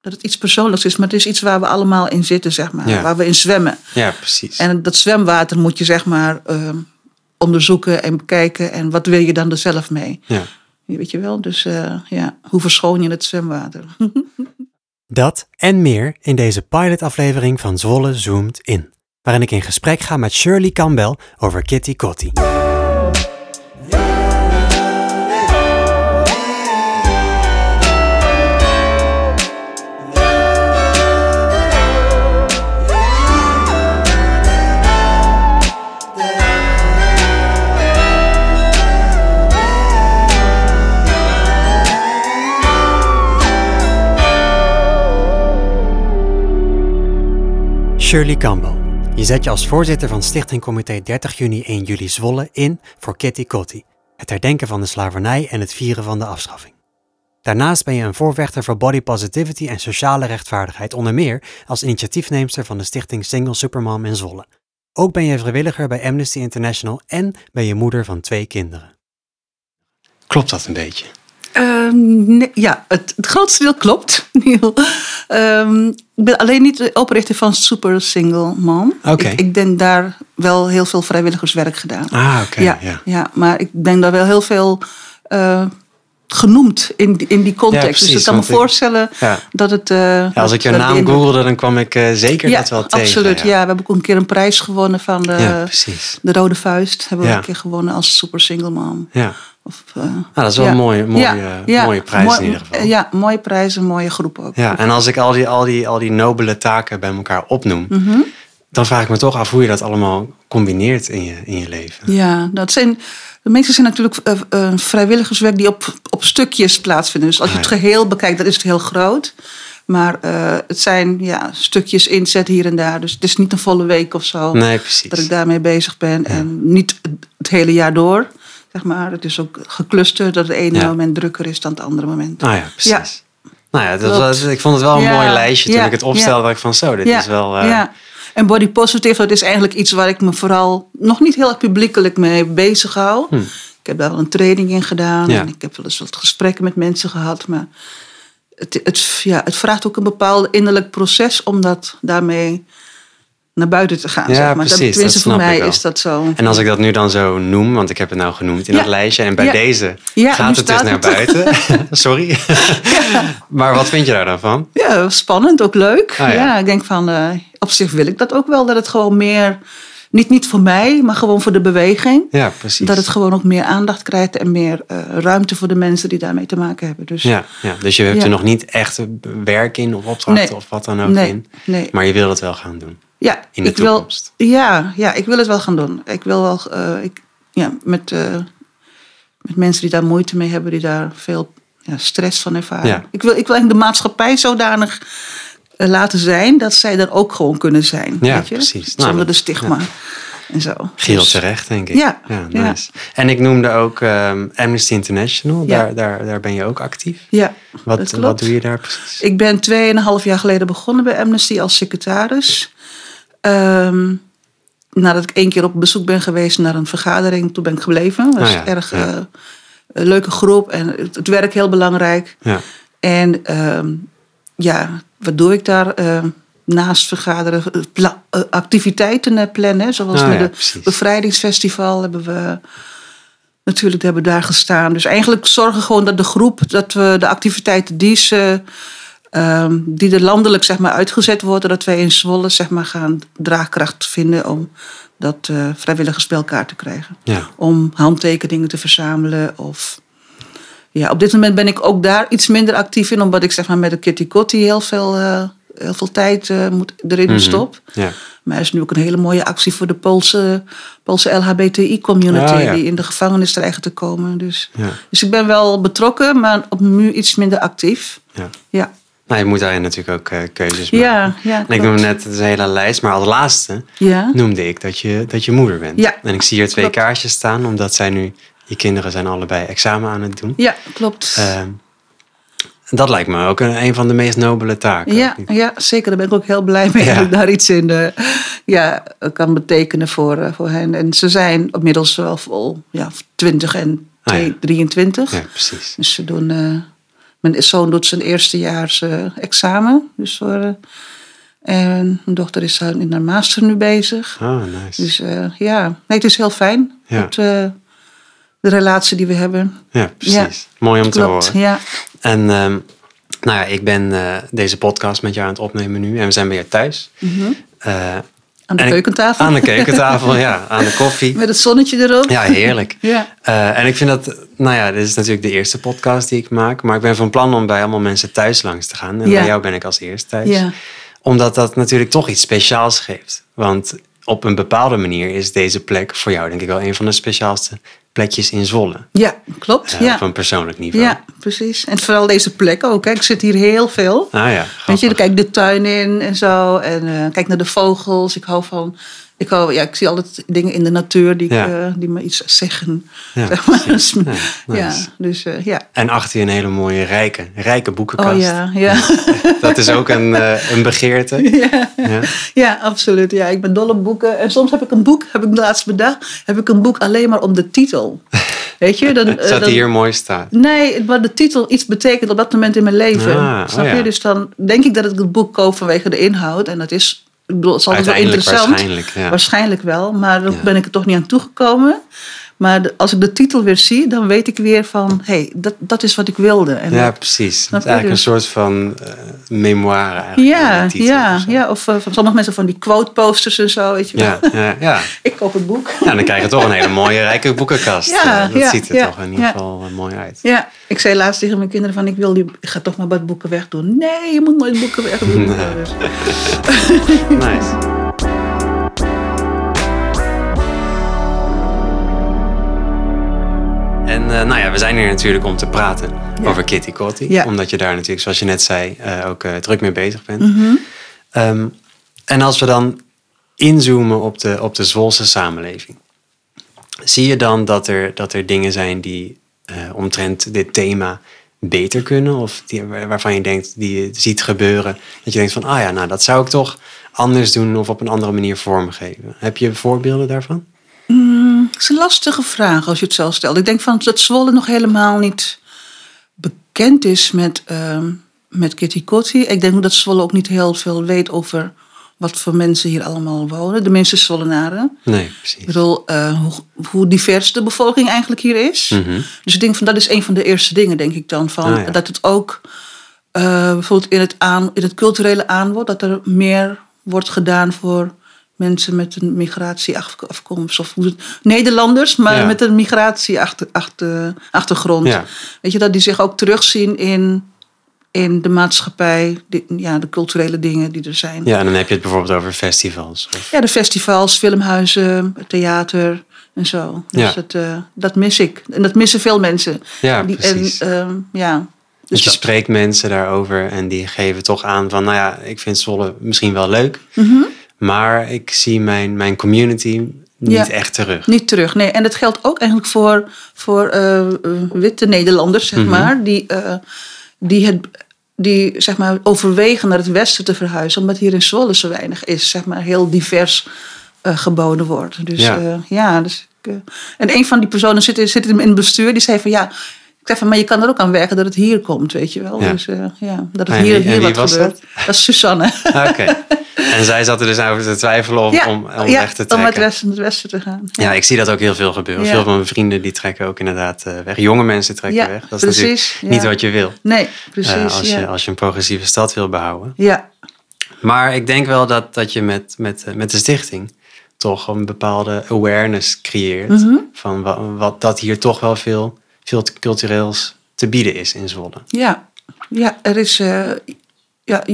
dat het iets persoonlijks is, maar het is iets waar we allemaal in zitten, zeg maar. Ja. Waar we in zwemmen. Ja, precies. En dat zwemwater moet je, zeg maar, ehm, onderzoeken en bekijken. En wat wil je dan er zelf mee? Ja. Weet je wel? Dus eh, ja, hoe verschoon je het zwemwater? Dat en meer in deze pilotaflevering van Zwolle Zoomt In, waarin ik in gesprek ga met Shirley Campbell over Kitty Kotti. Shirley Campbell, je zet je als voorzitter van Stichting Comité 30 juni 1 juli Zwolle in voor Kitty Kotti, het herdenken van de slavernij en het vieren van de afschaffing. Daarnaast ben je een voorvechter voor body positivity en sociale rechtvaardigheid, onder meer als initiatiefneemster van de stichting Single Supermom in Zwolle. Ook ben je vrijwilliger bij Amnesty International en ben je moeder van twee kinderen. Klopt dat een beetje? Ehm, nee, ja, het, het grootste deel klopt. Neil. Ehm, ik ben alleen niet de oprichter van Super Single Mom. Ik, ik denk daar wel heel veel vrijwilligerswerk gedaan. Ah, oké. ja, ja. ja. maar ik denk daar wel heel veel eh, genoemd in, die- in die Ja, context. precies, dus ik kan me ik- voorstellen Ja. dat het... eh, Ja, als ik je naam in- googelde, dan kwam ik eh, zeker dat wel tegen. absoluut. Ja. we hebben ook een keer een prijs gewonnen van de, de Rode Vuist. Hebben we een keer gewonnen als Super Single Mom. Ja. Of, Nou, dat is wel ja. een mooie, mooie, Ja, ja, mooie prijs mooi- in ieder geval. Ja, mooie prijs en mooie groep ook. Ja, en als ik al die, al, die, al die nobele taken bij elkaar opnoem, Mhm. dan vraag ik me toch af hoe je dat allemaal combineert in je, in je leven. Ja, dat zijn. De meeste zijn natuurlijk eh, eh, vrijwilligerswerk die op, op stukjes plaatsvinden. Dus als je Ah, het geheel bekijkt, dan is het heel groot. Maar het zijn ja, stukjes inzet hier en daar. Dus het is niet een volle week of zo Nee, dat ik daarmee bezig ben. En niet het hele jaar door. Zeg maar. Het is ook geclusterd dat het ene Ja. moment drukker is dan het andere moment. Ah ja, precies. Nou ja, dat was, ik vond het wel een Ja, mooi lijstje toen ik het opstelde. Dat ik van zo, dit is wel... ja. En body positive, dat is eigenlijk iets waar ik me vooral nog niet heel erg publiekelijk mee bezig hou. Ik heb daar wel een training in gedaan Hm. En ik heb wel eens wat gesprekken met mensen gehad. Maar het, het, ja, het vraagt ook een bepaald innerlijk proces om dat daarmee naar buiten te gaan. Ja, zeg maar. precies, Tenminste, dat voor snap ik mij is dat zo. En als ik dat nu dan zo noem, want ik heb het nou genoemd in Ja. dat lijstje. En bij Ja. deze gaat het dus naar het. buiten. Sorry. maar wat vind je daar dan van? Ja, spannend, ook leuk. Ah, ja. ik denk van, eh, op zich wil ik dat ook wel. Dat het gewoon meer, niet, niet voor mij, maar gewoon voor de beweging. Ja, precies. Dat het gewoon ook meer aandacht krijgt en meer eh, ruimte voor de mensen die daarmee te maken hebben. Dus ja, ja, dus je hebt er nog niet echt werk in of opdrachten Nee. of wat dan ook Nee, in. nee. Maar je wil het wel gaan doen. Ja, in de ik wil, toekomst. ja, ja, ik wil het wel gaan doen. Ik wil wel, eh, ik, ja, met, eh, met mensen die daar moeite mee hebben, die daar veel ja, stress van ervaren. Ja. Ik, wil, ik wil eigenlijk de maatschappij zodanig eh, laten zijn dat zij er ook gewoon kunnen zijn. Ja, weet je? precies. Nou, Zonder dat- de stigma en zo. Geheel Dus- terecht, denk ik. Ja, ja, ja. nice. En ik noemde ook ehm, Amnesty International. Ja. Daar, daar, daar ben je ook actief. Ja, Wat, dat klopt. wat doe je daar precies? Ik ben tweeënhalf jaar geleden begonnen bij Amnesty als secretaris. Ehm, nadat ik één keer op bezoek ben geweest naar een vergadering, toen ben ik gebleven. Dat was Ah ja, erg ja. eh, een leuke groep en het, het werk heel belangrijk. Ja. En ehm, ja, wat doe ik daar? Eh, naast vergaderen, eh, pla- eh, activiteiten plannen. Zoals Ah met ja, het bevrijdingsfestival hebben we natuurlijk hebben we daar gestaan. Dus eigenlijk zorgen gewoon dat de groep, dat we de activiteiten die ze ehm, die er landelijk zeg maar, uitgezet worden, dat wij in Zwolle zeg maar, gaan draagkracht vinden om dat vrijwilligers bij elkaar te krijgen. Ja. Om handtekeningen te verzamelen. Of, ja, op dit moment ben ik ook daar iets minder actief in, omdat ik zeg maar, met de Kitty Kotti heel veel, eh, heel veel tijd eh, moet, erin Mhm. stop. Ja. Maar er is nu ook een hele mooie actie voor de Poolse, Poolse LHBTI-community Oh, ja. die in de gevangenis dreigen te komen. Dus, dus ik ben wel betrokken, maar op nu iets minder actief. Ja. Nou, je moet daarin natuurlijk ook eh, keuzes maken. ja, ja. En ik noemde net een hele lijst, maar als laatste Ja. noemde ik dat je, dat je moeder bent. Ja, En ik zie hier twee klopt. kaartjes staan, omdat zij nu, je kinderen zijn allebei examen aan het doen. ja, klopt. Ehm, dat lijkt me ook een, een van de meest nobele taken. Ja, ja, zeker. Daar ben ik ook heel blij mee Ja. dat ik daar iets in eh, ja, kan betekenen voor, eh, voor hen. En ze zijn inmiddels wel vol ja, 20 en Ah, ja. 2 23. Ja, precies. Dus ze doen, Mijn zoon doet zijn eerstejaars eh, examen. Dus voor, eh, en mijn dochter is eh, in haar master nu bezig. Ah, nice. Dus ja, nee, het is heel fijn. Ja. Het, de relatie die we hebben. Ja, precies. Mooi om te Klopt, horen. ja. En ehm, nou ja, ik ben deze podcast met jou aan het opnemen nu. En we zijn bij je thuis. Eh, Aan de En keukentafel. aan de keukentafel, ja. Aan de koffie. Met het zonnetje erop. Ja, heerlijk. Ja. Eh, en ik vind dat, nou ja, dit is natuurlijk de eerste podcast die ik maak. Maar ik ben van plan om bij allemaal mensen thuis langs te gaan. En Ja. bij jou ben ik als eerste thuis. Ja. Omdat dat natuurlijk toch iets speciaals geeft. Want op een bepaalde manier is deze plek voor jou denk ik wel een van de speciaalste plekjes in Zwolle. Ja, klopt. Eh, ja. Op een persoonlijk niveau. ja, precies. En vooral deze plek ook. Hè. Ik zit hier heel veel. Ah ja, Weet je, dan kijk de tuin in en zo. En eh, kijk naar de vogels. Ik hou van. Ik, hou, ja, ik zie altijd dingen in de natuur die, ik, eh, die me iets zeggen. Ja, zeg maar. precies. Ja, dus eh, ja. En achter je een hele mooie, rijke, rijke boekenkast. Oh ja, ja. Dat is ook een, eh, een begeerte. ja. Ja. Ja, absoluut. Ja, ik ben dol op boeken. En soms heb ik een boek, heb ik laatst bedacht, heb ik een boek alleen maar om de titel. Weet je? Dan, dan- die hier mooi staat. Nee, maar de titel iets betekent op dat moment in mijn leven. Ah, oh Snap je? ja. Dus dan denk ik dat ik het boek koop vanwege de inhoud. En dat is, ik bedoel, het is altijd wel interessant. waarschijnlijk, ja. Waarschijnlijk wel, maar daar Ja. ben ik er toch niet aan toegekomen. Maar als ik de titel weer zie, dan weet ik weer van, hé, hey, dat, dat is wat ik wilde. En Ja, dat- precies. Het is eigenlijk Dus- een soort van eh, memoire eigenlijk. ja, titel ja, of ja. Of eh, van sommige mensen van die quote posters en zo, weet je wel. Ja, ja, ja. Ik koop het boek. Ja, dan krijg je toch een hele mooie, rijke boekenkast. Ja, Eh, dat ja, ziet er ja, toch in ieder ja. geval eh, mooi uit. Ja, ik zei laatst tegen mijn kinderen van, ik, wil die, ik ga toch maar wat boeken wegdoen. Nee, je moet nooit boeken wegdoen. Nee. Dus- Nice. Eh, nou ja, we zijn hier natuurlijk om te praten Ja. over Kitty Kotti. Ja. Omdat je daar natuurlijk, zoals je net zei, eh, ook eh, druk mee bezig bent. Mhm. Ehm, en als we dan inzoomen op de, op de Zwolse samenleving. Zie je dan dat er, dat er dingen zijn die omtrent dit thema beter kunnen? Of die, waar- waarvan je denkt, die je ziet gebeuren. Dat je denkt van, ah ja, nou dat zou ik toch anders doen of op een andere manier vormgeven. Heb je voorbeelden daarvan? Het is een lastige vraag als je het zo stelt. Ik denk van dat Zwolle nog helemaal niet bekend is met, ehm, met Kitty Kotti. Ik denk dat Zwolle ook niet heel veel weet over wat voor mensen hier allemaal wonen. De minste Zwollenaren. Nee, precies. Ik bedoel, eh, hoe, hoe divers de bevolking eigenlijk hier is. Mhm. Dus ik denk van dat is een van de eerste dingen, denk ik dan. Van, Ah, ja. Dat het ook eh, bijvoorbeeld in het, aan, in het culturele aanbod, dat er meer wordt gedaan voor mensen met een migratieafkomst. Of hoe het- Nederlanders, maar Ja. met een migratieachtergrond. Ja. Weet je, dat die zich ook terugzien in, in de maatschappij, ja, de culturele dingen die er zijn. Ja, en dan heb je het bijvoorbeeld over festivals. Of, Ja, de festivals, filmhuizen, theater en zo. Dus Ja. dat, eh, dat mis ik. En dat missen veel mensen. ja, Die- precies. En, ehm, ja. Dus je spreekt mensen daarover en die geven toch aan van, nou ja, ik vind Zwolle misschien wel leuk, Mhm. Maar ik zie mijn, mijn community niet Ja. echt terug. Niet terug, nee. En dat geldt ook eigenlijk voor, voor eh, eh, witte Nederlanders, zeg Mhm. maar. Die, eh, die, het, die zeg maar, overwegen naar het westen te verhuizen. Omdat hier in Zwolle zo weinig is. Zeg maar, heel divers eh, geboden wordt. Dus Ja. ja, dus ik, En een van die personen zit, zit in het bestuur. Die zei van ja... Ik zei van, maar je kan er ook aan werken dat het hier komt, weet je wel. Ja. Dus ja, dat het hier, hier wat gebeurt. Dat? is Susanne. Ah, Oké. En zij zat er dus over te twijfelen om, om, om ja, weg te om trekken. het westen, het westen te gaan. Ja, ik zie dat ook heel veel gebeuren. Ja. Veel van mijn vrienden die trekken ook inderdaad eh, weg. Jonge mensen trekken weg. Dat is precies, natuurlijk niet wat je wil. Nee, precies. eh, als, ja. je, als je een progressieve stad wil behouden. ja, Maar ik denk wel dat, dat je met, met, eh, met de stichting toch een bepaalde awareness creëert. Mhm. Van wat, wat, dat hier toch wel veel, veel cultureels te bieden is in Zwolle. Ja, ja er is. Ja,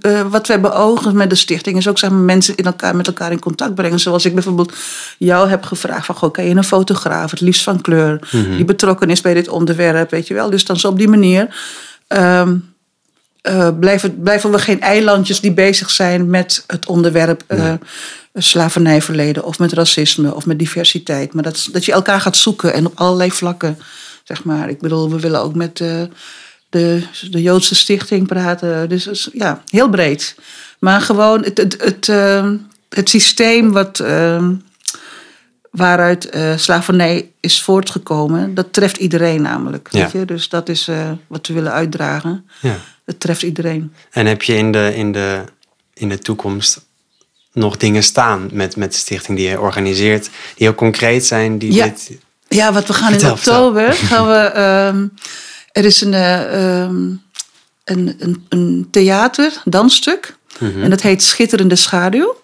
eh, wat wij beogen met de stichting is ook zeg maar, mensen in elkaar, met elkaar in contact brengen. Zoals ik bijvoorbeeld jou heb gevraagd: van, goh, kan je een fotograaf, het liefst van kleur, die betrokken is bij dit onderwerp, weet je wel. Dus dan zo op die manier ehm, eh, blijven, blijven we geen eilandjes die bezig zijn met het onderwerp eh, slavernijverleden of met racisme of met diversiteit. Maar dat, dat je elkaar gaat zoeken en op allerlei vlakken, zeg maar. Ik bedoel, we willen ook met de, de Joodse Stichting praten. Dus ja, heel breed. Maar gewoon het, het, het, eh, het systeem wat, eh, waaruit eh, slavernij is voortgekomen, dat treft iedereen namelijk. Ja. Weet je? Dus dat is eh, wat we willen uitdragen. Ja. Het treft iedereen. En heb je in de, in de, in de toekomst nog dingen staan met, met de stichting die je organiseert, die heel concreet zijn, die Ja. dit... Ja, wat we gaan Vertel, in oktober gaan we. er is een, ehm, een, een, een theater, dansstuk. Mhm. En dat heet Schitterende Schaduw.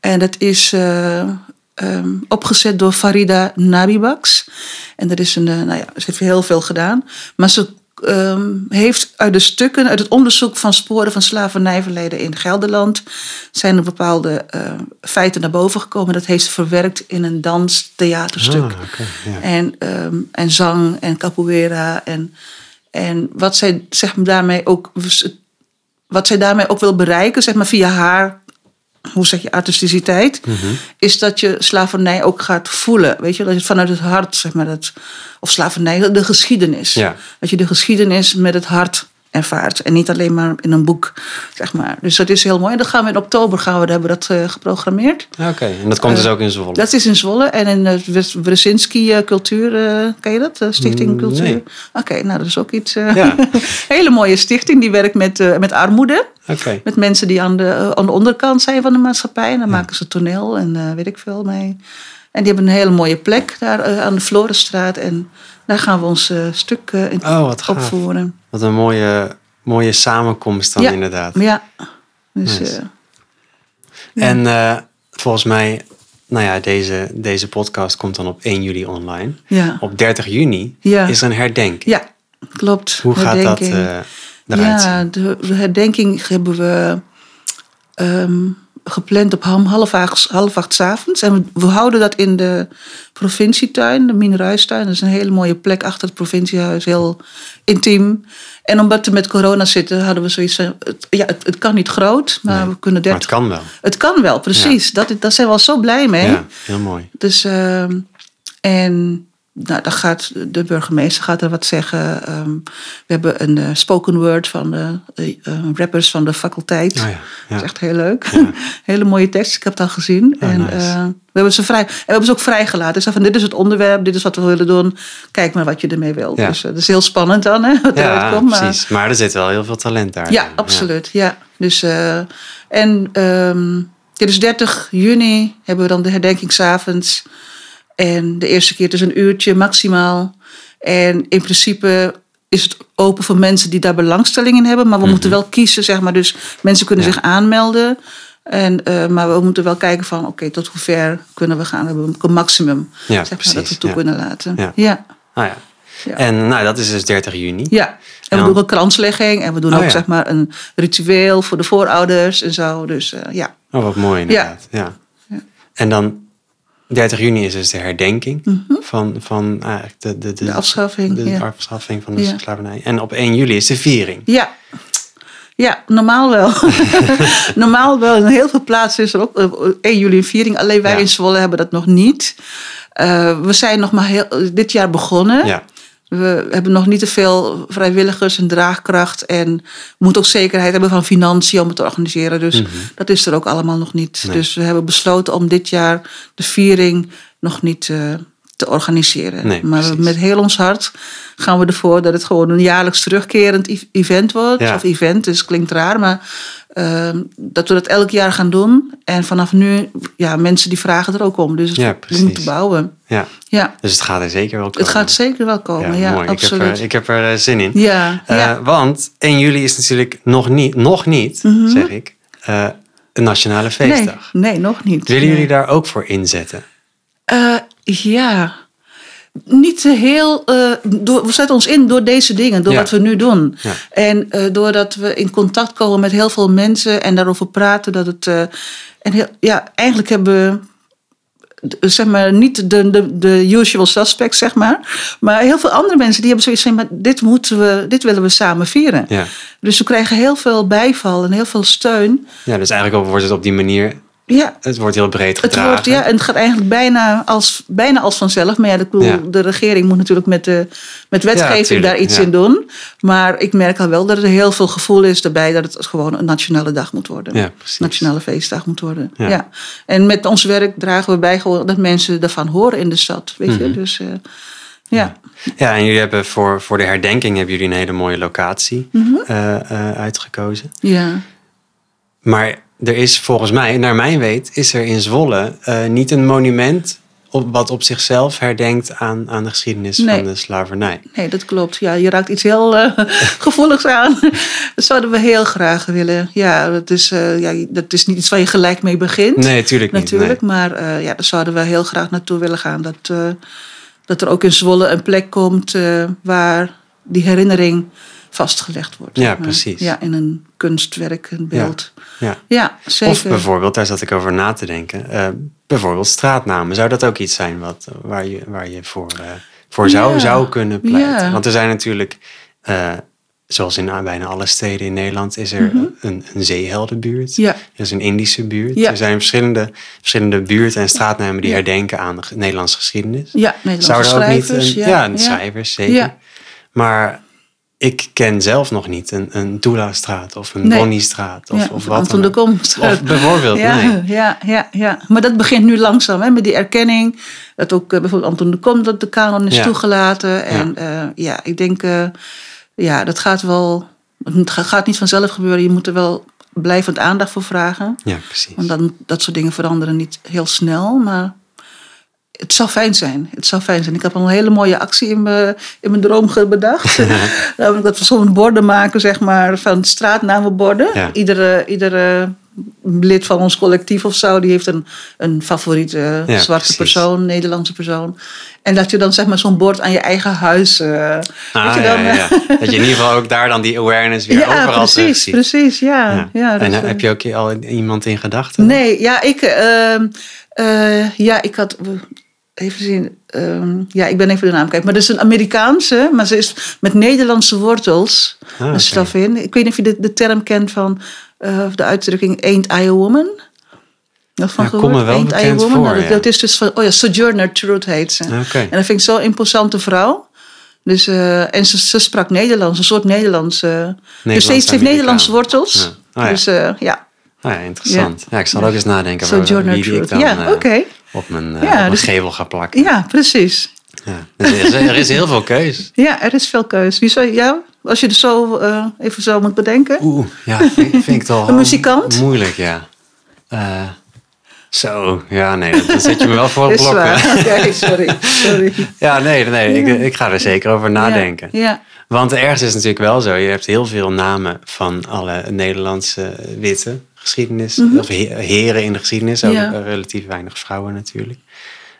En dat is eh, ehm, opgezet door Farida Nabibaks. En dat is een, eh, nou ja, ze heeft heel veel gedaan. Maar ze ehm, heeft uit de stukken, uit het onderzoek van sporen van slavernijverleden in Gelderland, zijn er bepaalde eh, feiten naar boven gekomen. Dat heeft ze verwerkt in een dans-theaterstuk. Ah. En, ehm, en zang en capoeira. En, en wat zij zeg maar, daarmee ook. Wat zij daarmee ook wil bereiken, zeg maar via haar, hoe zeg je, artisticiteit, Mhm. is dat je slavernij ook gaat voelen. Weet je, dat je vanuit het hart, zeg maar, dat, of slavernij, de geschiedenis. Ja. Dat je de geschiedenis met het hart ervaart. En niet alleen maar in een boek, zeg maar. Dus dat is heel mooi. En dat gaan we in oktober gaan we, hebben we dat eh, geprogrammeerd. Oké, en dat komt dus ook in Zwolle? Eh, Dat is in Zwolle en in de Brzezinski eh, Cultuur, eh, ken je dat? Stichting Mm, Cultuur? nee. Oké, nou dat is ook iets. eh, Ja. hele mooie stichting, die werkt met, eh, met armoede. Met mensen die aan de, eh, aan de onderkant zijn van de maatschappij. En dan maken ze toneel en eh, weet ik veel mee. En die hebben een hele mooie plek daar eh, aan de Florenstraat. En daar gaan we ons stuk in Oh, wat gaaf. opvoeren. Wat een mooie, mooie samenkomst dan Ja. inderdaad. Ja, dus Nice. En volgens mij, nou ja, deze, deze podcast komt dan op 1 juli online. ja. Op 30 juni is er een herdenking. ja, klopt. Hoe gaat dat Herdenking. Eruit Ja, de, de herdenking hebben we ehm, gepland op half acht, half acht 's avonds. En we, we houden dat in de provincietuin, de Minruistuin. Dat is een hele mooie plek achter het provinciehuis, heel intiem. En omdat we met corona zitten, hadden we zoiets van... Het, ja, het, het kan niet groot, maar Nee, we kunnen Maar 30... het kan wel. Het kan wel, precies. Dat, daar zijn we al zo blij mee. Ja, heel mooi. Dus, ehm, en nou, dan gaat de burgemeester gaat er wat zeggen. Ehm, we hebben een eh, spoken word van de eh, eh, rappers van de faculteit. Oh ja, Dat is echt heel leuk. Hele mooie tekst, ik heb het al gezien. Oh, en, nice. we hebben ze vrij, en we hebben ze ook vrijgelaten. Ik zei van dit is het onderwerp, dit is wat we willen doen. Kijk maar wat je ermee wilt. Dus dat is heel spannend dan, hè, wat eruit Ja, komt. Maar, precies. Maar er zit wel heel veel talent daar. ja, absoluut. Ja. Dus, en ehm, dit is 30 juni, hebben we dan de herdenkingsavonds. En de eerste keer dus een uurtje maximaal. En in principe is het open voor mensen die daar belangstelling in hebben. Maar we moeten wel kiezen, zeg maar. Dus mensen kunnen Mhm. Ja. zich aanmelden. En, eh, maar we moeten wel kijken van, oké, tot hoe ver kunnen we gaan? We hebben een maximum, Ja, zeg maar, dat we toe ja. kunnen laten. Ja. ja. Ah, ja. En nou, dat is dus 30 juni. Ja, en we dan- doen ook kranslegging en we doen Oh, ook zeg maar een ritueel voor de voorouders en zo. Dus eh, ja. Oh, wat mooi inderdaad. Ja. Ja. En dan 30 juni is dus de herdenking van, van eigenlijk de, de, de, Mhm. De afschaffing, de ja. afschaffing van de Ja. slavernij. En op 1 juli is de viering. Ja. Ja, normaal wel. normaal wel. In heel veel plaatsen is er ook eh, 1 juli een viering. Alleen wij Ja. in Zwolle hebben dat nog niet. Eh, we zijn nog maar heel, dit jaar begonnen. Ja. We hebben nog niet te veel vrijwilligers en draagkracht. En we moeten ook zekerheid hebben van financiën om het te organiseren. Dus dat is er ook allemaal nog niet. Mhm. Nee. Dus we hebben besloten om dit jaar de viering nog niet eh, te organiseren. Nee, maar precies. met heel ons hart gaan we ervoor dat het gewoon een jaarlijks terugkerend event wordt. Ja. Of event, dus klinkt raar, maar ehm, dat we dat elk jaar gaan doen. En vanaf nu, ja, mensen die vragen er ook om. Dus Ja, we moeten bouwen. ja. Ja, Dus het gaat er zeker wel komen. het gaat zeker wel komen. Ja, mooi. absoluut. Ik heb er, ik heb er eh, zin in. ja, Eh, ja. Want 1 juli is natuurlijk nog niet, nog niet zeg ik, eh, een nationale Mhm. Nee, feestdag. nee, nog niet. Willen Nee. jullie daar ook voor inzetten? Ja. Niet te heel. eh, door, we zetten ons in door deze dingen, door Ja. wat we nu doen. Ja. En eh, doordat we in contact komen met heel veel mensen en daarover praten, dat het. eh, en heel, ja, eigenlijk hebben we. Zeg maar, niet de, de, de usual suspects, zeg maar. Maar heel veel andere mensen die hebben zoiets van: maar dit, moeten we, dit willen we samen vieren. Ja. Dus we krijgen heel veel bijval en heel veel steun. ja, dus eigenlijk wordt het op die manier Ja, Het wordt heel breed het, gedragen. wordt, ja, en het gaat eigenlijk bijna als, bijna als vanzelf. Maar ja, ik bedoel, Ja. de regering moet natuurlijk met, de, met wetgeving daar iets ja. in doen. Maar ik merk al wel dat er heel veel gevoel is erbij dat het gewoon een nationale dag moet worden. Ja, precies. Nationale feestdag moet worden. Ja. Ja. En met ons werk dragen we bij gewoon dat mensen daarvan horen in de stad. Weet Mhm. je? Dus eh, ja. Ja, en jullie hebben voor, voor de herdenking hebben jullie een hele mooie locatie Mhm. eh, eh, uitgekozen. ja. Maar er is volgens mij, naar mijn weet, is er in Zwolle eh, niet een monument op, wat op zichzelf herdenkt aan, aan de geschiedenis Nee. van de slavernij. Nee, dat klopt. Ja, je raakt iets heel eh, gevoeligs aan. Dat zouden we heel graag willen. Ja, dat is, eh, ja, dat is niet iets waar je gelijk mee begint. Nee, natuurlijk niet. Natuurlijk, nee. maar ja, daar zouden we heel graag naartoe willen gaan. Dat, dat er ook in Zwolle een plek komt waar die herinnering vastgelegd wordt. Ja, maar. precies. Ja, in een kunstwerk, een beeld. Ja. Ja, zeker. Of bijvoorbeeld, daar zat ik over na te denken, eh, bijvoorbeeld straatnamen. Zou dat ook iets zijn wat, waar, je, waar je voor, eh, voor zou, Ja. zou kunnen pleiten? Want er zijn natuurlijk, eh, zoals in bijna alle steden in Nederland, is er een, een zeeheldenbuurt. Mhm. Ja. Er is een Indische buurt. Ja. Er zijn verschillende, verschillende buurten en straatnamen die herdenken aan de Nederlandse geschiedenis. Ja, Nederlandse Zou er ook niet schrijvers. een, ja, schrijvers, zeker. Maar ik ken zelf nog niet een, een Toela-straat of een Nee. Bonniestraat. Of, ja, of wat Anton dan de. Of bijvoorbeeld, ja, nee. ja, ja, ja. Maar dat begint nu langzaam hè, met die erkenning. Dat ook eh, bijvoorbeeld Anton de Kom, dat de kanon is Ja. toegelaten. En ja, ja ik denk, eh, ja, dat gaat wel. Het ga- gaat niet vanzelf gebeuren. Je moet er wel blijvend aandacht voor vragen. Ja, precies. Want dan, dat soort dingen veranderen niet heel snel. Maar het zou fijn zijn. Het zou fijn zijn. Ik heb al een hele mooie actie in mijn, in mijn droom bedacht. Namelijk dat we zo'n borden maken, zeg maar, van straatnamenborden. Ja. Iedere, iedere lid van ons collectief of zo, die heeft een, een favoriete Ja, zwarte precies. persoon, Nederlandse persoon. En dat je dan zeg maar zo'n bord aan je eigen huis. eh, Ah, je dan, ja, ja. Dat je in ieder geval ook daar dan die awareness weer overal precies, terugziet. precies, ja. Ja. en eh, heb je ook al iemand in gedachten? Nee, ja, ik, ehm, eh, ja, ik had. Even zien. ehm, ja, ik ben even de naam kwijt. Maar dat is een Amerikaanse, maar ze is met Nederlandse wortels. Ah, een slavin. Ik weet niet of je de, de term kent van eh, de uitdrukking Ain't I a Woman? Dat van Ja, gehoord? kom wel Ain't I a woman? voor, Nou, dat, ja. is dus van, oh ja, Sojourner Truth heet ze. En dat vind ik zo'n imposante vrouw. Dus, eh, en ze, ze sprak Nederlands, een soort Nederlands. eh, dus ze heeft, Nederlandse wortels. Ja. Oh ja. Dus eh, ja, Ah, ja, interessant. Ja. ik zal ook eens nadenken over Sojourner Truth. dan Ja, oké. Op mijn, eh, Ja, op mijn dus- gevel ga plakken. Ja, precies. Ja. Dus er, is, er is heel veel keus. Ja, er is veel keus. Wie zou jou, als je het zo eh, even zo moet bedenken? Oeh, ja, vind, vind ik toch Een muzikant? moeilijk, ja. Eh, zo, ja, nee, dat zet je me wel voor is blok. sorry. sorry. Ja, nee, nee, ik, ik ga er zeker over nadenken. Ja, ja. Want ergens is het natuurlijk wel zo. Je hebt heel veel namen van alle Nederlandse witte geschiedenis. Of he- heren in de geschiedenis. Ook Mhm. Ja. eh, relatief weinig vrouwen natuurlijk.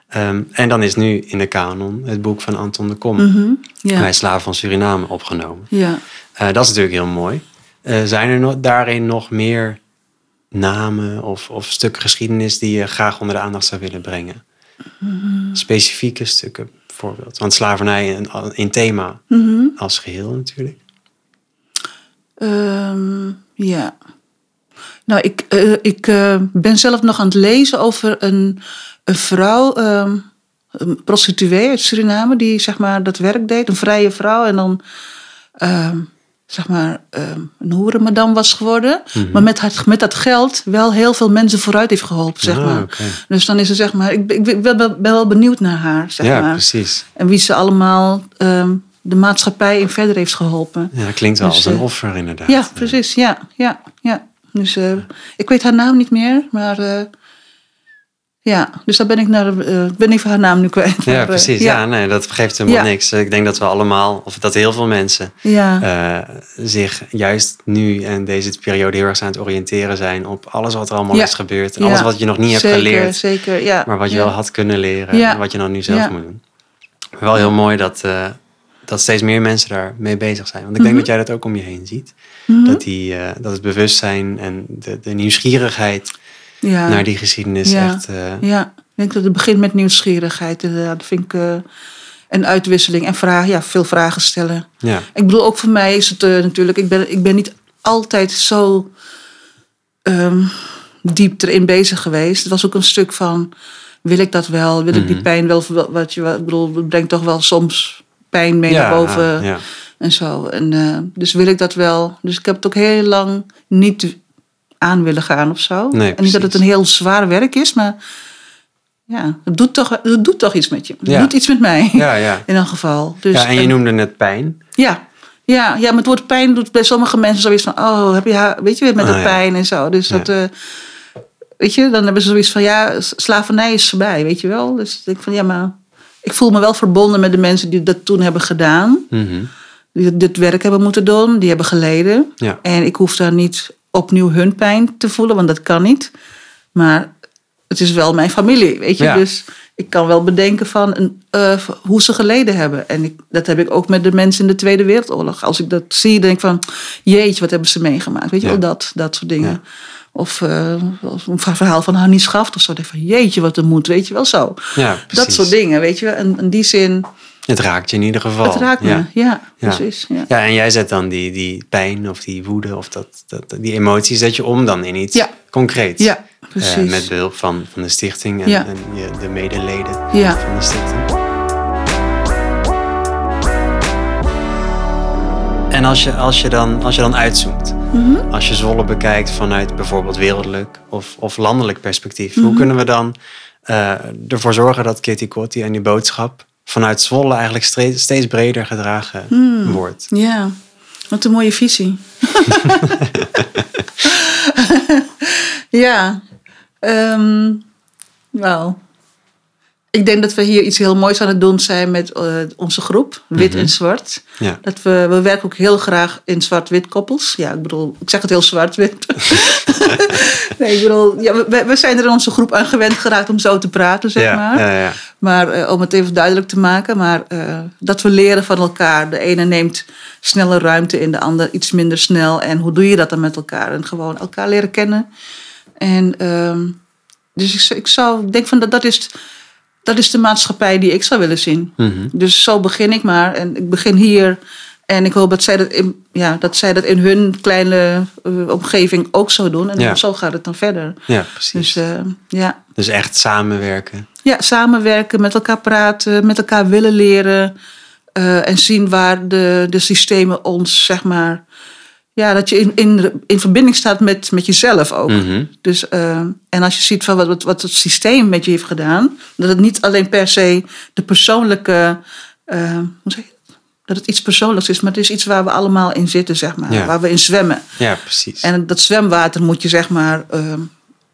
Ehm, en dan is nu in de kanon het boek van Anton de Kom. Mhm, ja. Bij Slaven van Suriname opgenomen. ja. Eh, dat is natuurlijk heel mooi. Eh, zijn er nog, daarin nog meer namen of, of stukken geschiedenis die je graag onder de aandacht zou willen brengen? Mhm. Specifieke stukken bijvoorbeeld. Want slavernij in, in thema Mhm. als geheel natuurlijk. Ehm, ja. Nou, ik, eh, ik eh, ben zelf nog aan het lezen over een, een vrouw, ehm, een prostituee uit Suriname, die zeg maar dat werk deed, een vrije vrouw. En dan, ehm, zeg maar, ehm, een hoerenmadam was geworden. Maar met, het, met dat geld wel heel veel mensen vooruit heeft geholpen, zeg Ah, maar. Dus dan is ze, zeg maar, ik, ben- ik ben, wel benieuwd naar haar, zeg ja, maar. precies. En wie ze allemaal de maatschappij in verder heeft geholpen. Ja, klinkt wel Dus, als een eh, offer inderdaad. Ja, precies. Ja, ja, ja. Dus eh, ik weet haar naam niet meer, maar eh, ja, dus daar ben ik naar. eh, ik ben even haar naam nu kwijt. Ja, maar, precies. Ja. nee, dat geeft helemaal Ja. niks. Ik denk dat we allemaal, of dat heel veel mensen, ja, zich juist nu en deze periode heel erg aan het oriënteren zijn op alles wat er allemaal is gebeurd. En alles wat je nog niet hebt geleerd, Zeker, ja. maar wat je wel had kunnen leren Ja. en wat je dan nu zelf moet doen. Wel heel mooi dat, dat steeds meer mensen daarmee bezig zijn. Want ik denk Mhm. dat jij dat ook om je heen ziet. Mhm. Dat, die, eh, dat het bewustzijn en de, de nieuwsgierigheid ja. naar die geschiedenis Ja. echt... eh, Ja, ik denk dat het begint met nieuwsgierigheid. Dat vind ik. eh, en uitwisseling en vragen, ja, veel vragen stellen. ja. Ik bedoel, ook voor mij is het natuurlijk, ik ben, ik ben niet altijd zo, ehm, diep erin bezig geweest. Het was ook een stuk van, wil ik dat wel? Wil ik die Mhm. pijn wel, wat je, ik bedoel, het brengt toch wel soms pijn mee naar boven ja. en zo. En, eh, dus wil ik dat wel. Dus ik heb het ook heel lang niet aan willen gaan of zo. Nee, en niet dat het een heel zwaar werk is, maar ja, het doet toch, het doet toch iets met je. Het Ja. doet iets met mij, Ja, ja. in elk geval. Dus, ja, en je noemde net pijn. ja. Ja, ja, maar het woord pijn doet bij sommige mensen zoiets van... oh, heb je haar, weet je weer met de ja. pijn en zo. Dus dat, eh, weet je, dan hebben ze zoiets van... ja, slavernij is voorbij, weet je wel. Dus ik denk van, ja, maar... ik voel me wel verbonden met de mensen die dat toen hebben gedaan. Mhm. Die dit werk hebben moeten doen, die hebben geleden. Ja. En ik hoef daar niet opnieuw hun pijn te voelen, want dat kan niet. Maar het is wel mijn familie, weet je. Ja. Dus ik kan wel bedenken van een, eh, hoe ze geleden hebben. En ik, dat heb ik ook met de mensen in de Tweede Wereldoorlog. Als ik dat zie, denk ik van... jeetje, wat hebben ze meegemaakt? Weet je Ja. wel, dat, dat soort dingen. Ja. Of, eh, of een verhaal van Hannie Schaft of zo. denk van, jeetje, wat er moet, weet je wel, zo. Ja, Dat soort dingen, weet je wel. En in die zin, Het raakt je in ieder geval. het raakt me. Ja. Ja, precies. Ja. Ja, en jij zet dan die, die pijn of die woede of dat, dat, die emoties zet je om dan in iets Ja. concreets. Ja, Eh, precies. met behulp van, van de stichting en, en je, de medeleden van de stichting. En als je, als je, dan, als je dan uitzoomt, Mhm. als je Zwolle bekijkt vanuit bijvoorbeeld wereldlijk of, of landelijk perspectief, Mhm. hoe kunnen we dan eh, ervoor zorgen dat Kitty Kotti en die boodschap vanuit Zwolle eigenlijk steeds, steeds breder gedragen Hmm. wordt? Ja, wat een mooie visie. ja, ehm nou, ik denk dat we hier iets heel moois aan het doen zijn met eh, onze groep, wit en zwart. Ja. Dat we, we werken ook heel graag in zwart-wit koppels. Ja, ik bedoel, ik zeg het heel zwart-wit. nee, ik bedoel, ja, we, we zijn er in onze groep aan gewend geraakt om zo te praten, zeg ja, maar. ja. Maar eh, om het even duidelijk te maken, maar eh, dat we leren van elkaar. De ene neemt sneller ruimte in, de ander iets minder snel. En hoe doe je dat dan met elkaar? En gewoon elkaar leren kennen. En ehm, dus ik, zou- ik zou ik denk van dat dat is, dat is de maatschappij die ik zou willen zien. Mhm. Dus zo begin ik maar. En ik begin hier. En ik hoop dat zij dat in, ja, dat, zij dat in hun kleine eh, omgeving ook zo doen. En Ja. zo gaat het dan verder. Ja, precies. Dus eh, ja. Dus echt samenwerken. Ja, samenwerken, met elkaar praten, met elkaar willen leren. eh, en zien waar de, de systemen ons, zeg maar. Ja, dat je in, in, in verbinding staat met, met jezelf ook. Mhm. Dus, eh, en als je ziet van wat, wat, wat het systeem met je heeft gedaan, dat het niet alleen per se de persoonlijke. eh, hoe zeg je dat? Dat het iets persoonlijks is, maar het is iets waar we allemaal in zitten, zeg maar. Ja. Waar we in zwemmen. Ja, precies. En dat zwemwater moet je, zeg maar, eh,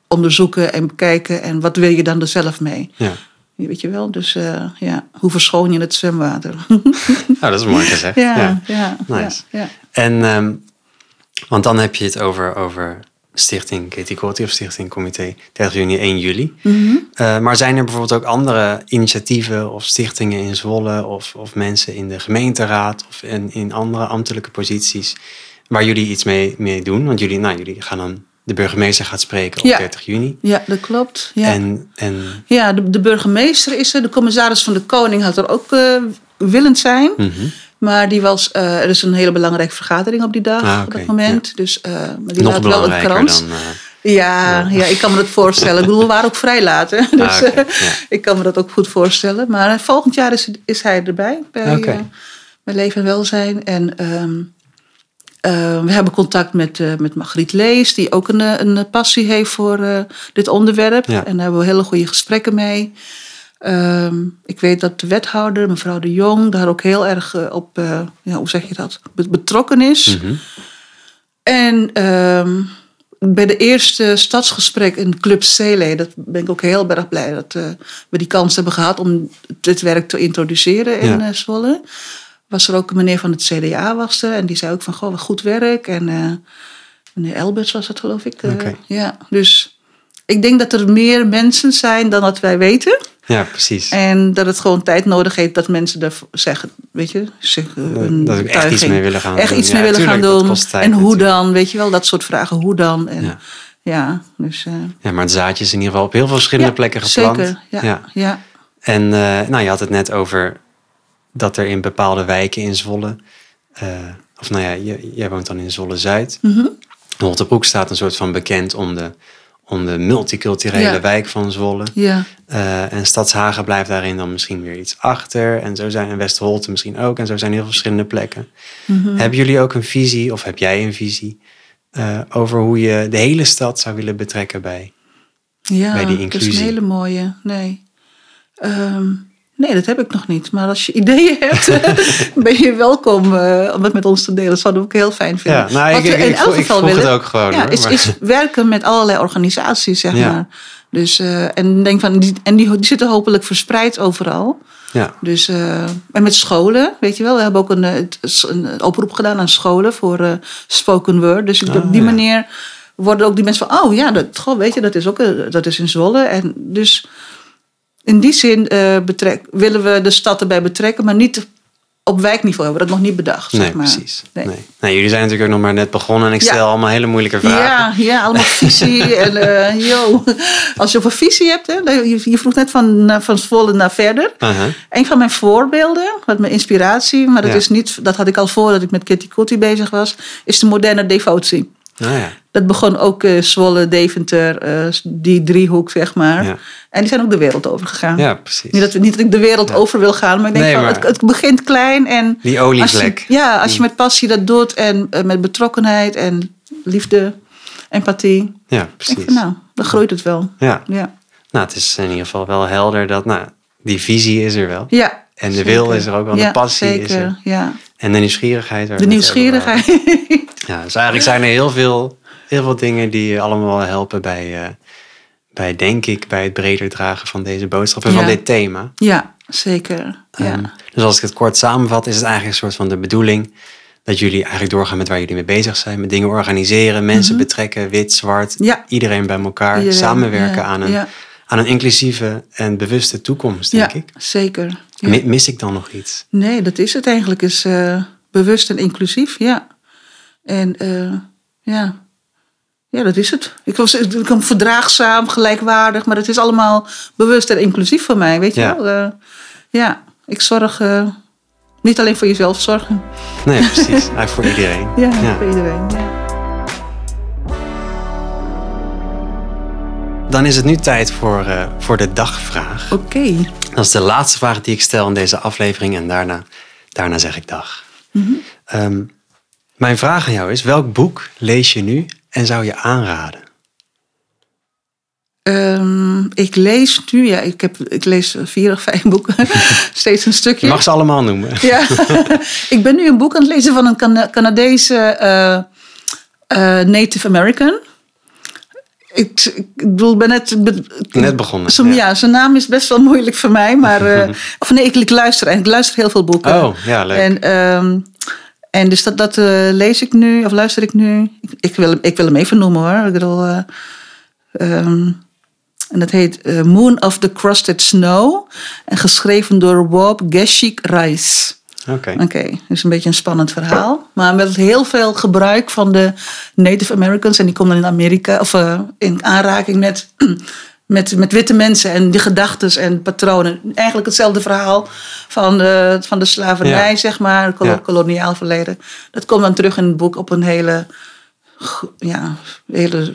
onderzoeken en bekijken. En wat wil je dan er zelf mee? Ja. Weet je wel, dus ja, hoe verschoon je het zwemwater? Nou, dat is mooi gezegd. ja, Ja. ja, Nice. ja, ja. En, ehm, want dan heb je het over, over Stichting Katie Kotti of Stichting Comité 30 juni 1 juli. Mhm. Eh, maar zijn er bijvoorbeeld ook andere initiatieven of stichtingen in Zwolle of, of mensen in de gemeenteraad of in, in andere ambtelijke posities waar jullie iets mee, mee doen? Want jullie, nou, jullie gaan dan, de burgemeester gaat spreken op Ja. 30 juni. Ja, dat klopt. Ja, En, en ja de, de burgemeester is er. De commissaris van de Koning had er ook eh, willend zijn. mhm. Maar die was, eh, er is een hele belangrijke vergadering op die dag, Ah, op dat moment. Dus, eh, maar die nog laat wel een krans. dan... eh, Ja, ja, ik kan me dat voorstellen. Ik bedoel, we waren ook vrij laat. Hè? Dus Ah, ja. ik kan me dat ook goed voorstellen. Maar volgend jaar is, is hij erbij. Bij, eh, bij Leven en Welzijn. En ehm, eh, we hebben contact met, eh, met Margriet Lees. Die ook een, een passie heeft voor eh, dit onderwerp. Ja. En daar hebben we hele goede gesprekken mee. Ehm, ik weet dat de wethouder, mevrouw de Jong, daar ook heel erg eh, op, eh, ja, hoe zeg je dat, Be- betrokken is. mhm. En ehm, bij de eerste stadsgesprek in Club Cele, dat ben ik ook heel erg blij dat eh, we die kans hebben gehad om dit werk te introduceren in Ja. Zwolle. Was er ook een meneer van het CDA was er en die zei ook van goh, wat goed werk. En meneer Elberts was dat geloof ik. Ja, dus ik denk dat er meer mensen zijn dan dat wij weten. Ja, precies. En dat het gewoon tijd nodig heeft dat mensen er zeggen, weet je, zich eh, dat we echt iets mee willen gaan echt doen. iets Ja, mee willen tuurlijk, gaan doen. tijd en hoe natuurlijk. dan, weet je wel, dat soort vragen. Hoe dan? En, Ja. ja. dus. eh, Ja, maar het zaadje is in ieder geval op heel veel verschillende ja, plekken geplant. Zeker, ja. Ja. En eh, nou, je had het net over dat er in bepaalde wijken in Zwolle, eh, of nou ja, jij woont dan in Zwolle Zuid. Mhm. Holtebroek staat een soort van bekend om de, om de multiculturele Ja. wijk van Zwolle. Ja. Eh, en Stadshagen blijft daarin dan misschien weer iets achter. En zo zijn en Westerholte misschien ook. En zo zijn heel veel verschillende plekken. Mhm. Hebben jullie ook een visie, of heb jij een visie, eh, over hoe je de hele stad zou willen betrekken bij? Ja, bij die dat is inclusie. een hele mooie. Nee. Ehm, nee, dat heb ik nog niet. Maar als je ideeën hebt, ben je welkom eh, om het met ons te delen. Dat zouden we ook heel fijn vinden. Ja, nou, Wat ik- we ik- in ik elk ik geval het willen, ook gewoon, Ja, hoor, is, is werken met allerlei organisaties, zeg Ja. maar. Dus, eh, en denk van, die, en die, die zitten hopelijk verspreid overal. Ja, Dus, eh, en met scholen, weet je wel. We hebben ook een, een oproep gedaan aan scholen voor spoken word. Dus Ah, op die ja. manier worden ook die mensen van... oh ja, dat, goh, weet je, dat is ook dat is in Zwolle. En dus in die zin eh, betrek, willen we de stad erbij betrekken... maar niet op wijkniveau hebben we dat nog niet bedacht. nee, zeg maar. precies. Nee. Nee. Nou, jullie zijn natuurlijk ook nog maar net begonnen en ik Ja. stel allemaal hele moeilijke vragen. Ja, ja, allemaal visie. en eh, yo, als je over visie hebt, hè, je, je vroeg net van, van Zwolle naar verder. Aha. Een van mijn voorbeelden, wat mijn inspiratie, maar dat, Ja. is niet, dat had ik al voordat ik met Kitty Kotti bezig was, is de moderne devotie. Nou ja. Dat begon ook eh, Zwolle, Deventer, eh, die driehoek, zeg maar. Ja. En die zijn ook de wereld over gegaan. ja, precies. Niet, dat, niet dat ik de wereld over wil gaan, maar ik denk Nee, van, maar- het, het begint klein. En Die als je, ja, als je met passie dat doet en eh, met betrokkenheid en liefde, empathie. Ja, precies. van, nou, dan groeit het wel. Ja. Ja, Nou, het is in ieder geval wel helder dat, nou, die visie is er wel. ja En de zeker. wil is er ook wel, de passie zeker, is er. Ja. En de nieuwsgierigheid. waar De nieuwsgierigheid. Ja, dus eigenlijk zijn er heel veel, heel veel dingen die je allemaal helpen bij, eh, bij, denk ik, bij het breder dragen van deze boodschap en van Ja. dit thema. Ja, zeker. Ja. Ehm, dus als ik het kort samenvat, is het eigenlijk een soort van de bedoeling dat jullie eigenlijk doorgaan met waar jullie mee bezig zijn. Met dingen organiseren, mensen betrekken, wit, zwart, Mhm. Ja. iedereen bij elkaar. Iedereen, samenwerken ja, aan, een, ja. aan een inclusieve en bewuste toekomst, denk ja, ik. zeker. Ja. Mi- Mis ik dan nog iets? Nee, dat is het eigenlijk. Is eh, bewust en inclusief, ja. En eh, ja. ja, dat is het. Ik was ik verdraagzaam, gelijkwaardig, maar het is allemaal bewust en inclusief voor mij, weet je Ja. wel. Eh, ja, ik zorg niet alleen voor jezelf zorgen. Nee, precies. Eigenlijk voor iedereen. Ja, voor iedereen. Ja. Dan is het nu tijd voor, eh, voor de dagvraag. Oké. Dat is de laatste vraag die ik stel in deze aflevering en daarna, daarna zeg ik dag. Ehm, mijn vraag aan jou is, welk boek lees je nu en zou je aanraden? Ehm, ik lees nu, ja, ik, heb, ik lees vier of vijf boeken, steeds een stukje. Je mag ze allemaal noemen. Ja, ik ben nu een boek aan het lezen van een Cana- Canadese eh, eh, Native American. Ik, ik bedoel, ik ben net... Net begonnen, Zijn, ja. ja. zijn naam is best wel moeilijk voor mij, maar... eh, of nee, ik, ik luister en ik luister heel veel boeken. Oh, ja, leuk. En, ehm, en dus dat, dat eh, lees ik nu, of luister ik nu. Ik, ik, wil, hem- ik wil hem even noemen hoor. Ik bedoel... eh, ehm, en dat heet Moon of the Crusted Snow. En geschreven door Wop Geshik Rice. Oké. Oké, dus een beetje een spannend verhaal. Maar met heel veel gebruik van de Native Americans. En die komen dan in Amerika, of eh, in aanraking met, met, met witte mensen en die gedachten en patronen. Eigenlijk hetzelfde verhaal van de, van de slavernij, Ja. zeg maar, Ja. koloniaal verleden. Dat komt dan terug in het boek op een hele, ja, hele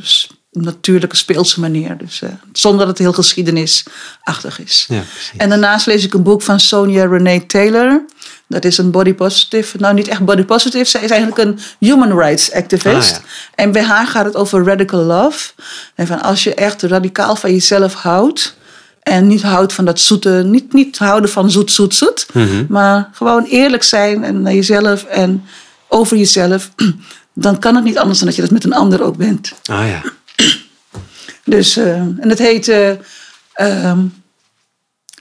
natuurlijke speelse manier. Dus, eh, zonder dat het heel geschiedenisachtig is. Ja. En daarnaast lees ik een boek van Sonia Renee Taylor. Dat is een body positive. Nou, niet echt body positive. Zij is eigenlijk een human rights activist. Ah, ja. En bij haar gaat het over radical love. En van als je echt radicaal van jezelf houdt. En niet houdt van dat zoete. Niet, niet houden van zoet, zoet, zoet. Mhm. Maar gewoon eerlijk zijn en naar jezelf en over jezelf. Dan kan het niet anders dan dat je dat met een ander ook bent. Ah ja. Dus, eh, en het heet eh, ehm,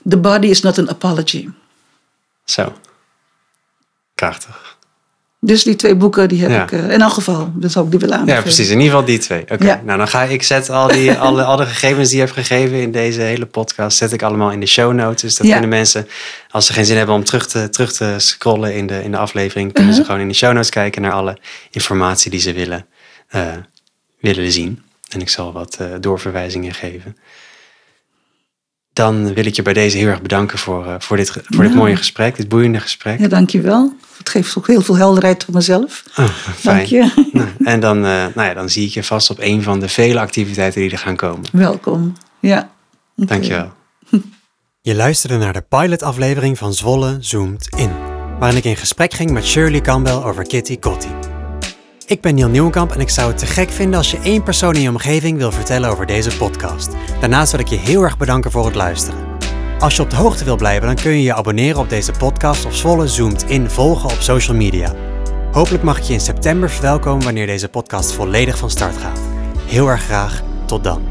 The Body is Not an Apology. Zo. Krachtig. Dus die twee boeken die heb Ja. ik eh, in elk geval. Zou ik die willen aanbevelen. Ja, precies. In ieder geval die twee. Oké. Ja. Nou, dan ga ik zet al die alle, alle gegevens die je hebt gegeven in deze hele podcast, zet ik allemaal in de show notes. Dus dat Ja. kunnen mensen, als ze geen zin hebben om terug te, terug te scrollen in de, in de aflevering, kunnen Uh-huh. ze gewoon in de show notes kijken naar alle informatie die ze willen, eh, willen zien. En ik zal wat eh, doorverwijzingen geven. dan wil ik je bij deze heel erg bedanken voor, voor, dit, voor dit mooie gesprek, dit boeiende gesprek. Ja, dankjewel. Het geeft ook heel veel helderheid voor mezelf. Oh, fijn. Dank je. Nou, en dan, eh, nou ja, dan zie ik je vast op een van de vele activiteiten die er gaan komen. Welkom. Ja. Oké. Dankjewel. Je luisterde naar de pilotaflevering van Zwolle Zoomt In, waarin ik in gesprek ging met Shirley Campbell over Kitty Kotti. Ik ben Neil Nieuwenkamp en ik zou het te gek vinden als je één persoon in je omgeving wil vertellen over deze podcast. Daarnaast wil ik je heel erg bedanken voor het luisteren. Als je op de hoogte wil blijven, dan kun je je abonneren op deze podcast of Zwolle Zoomt In volgen op social media. Hopelijk mag ik je in september verwelkomen wanneer deze podcast volledig van start gaat. Heel erg graag, tot dan.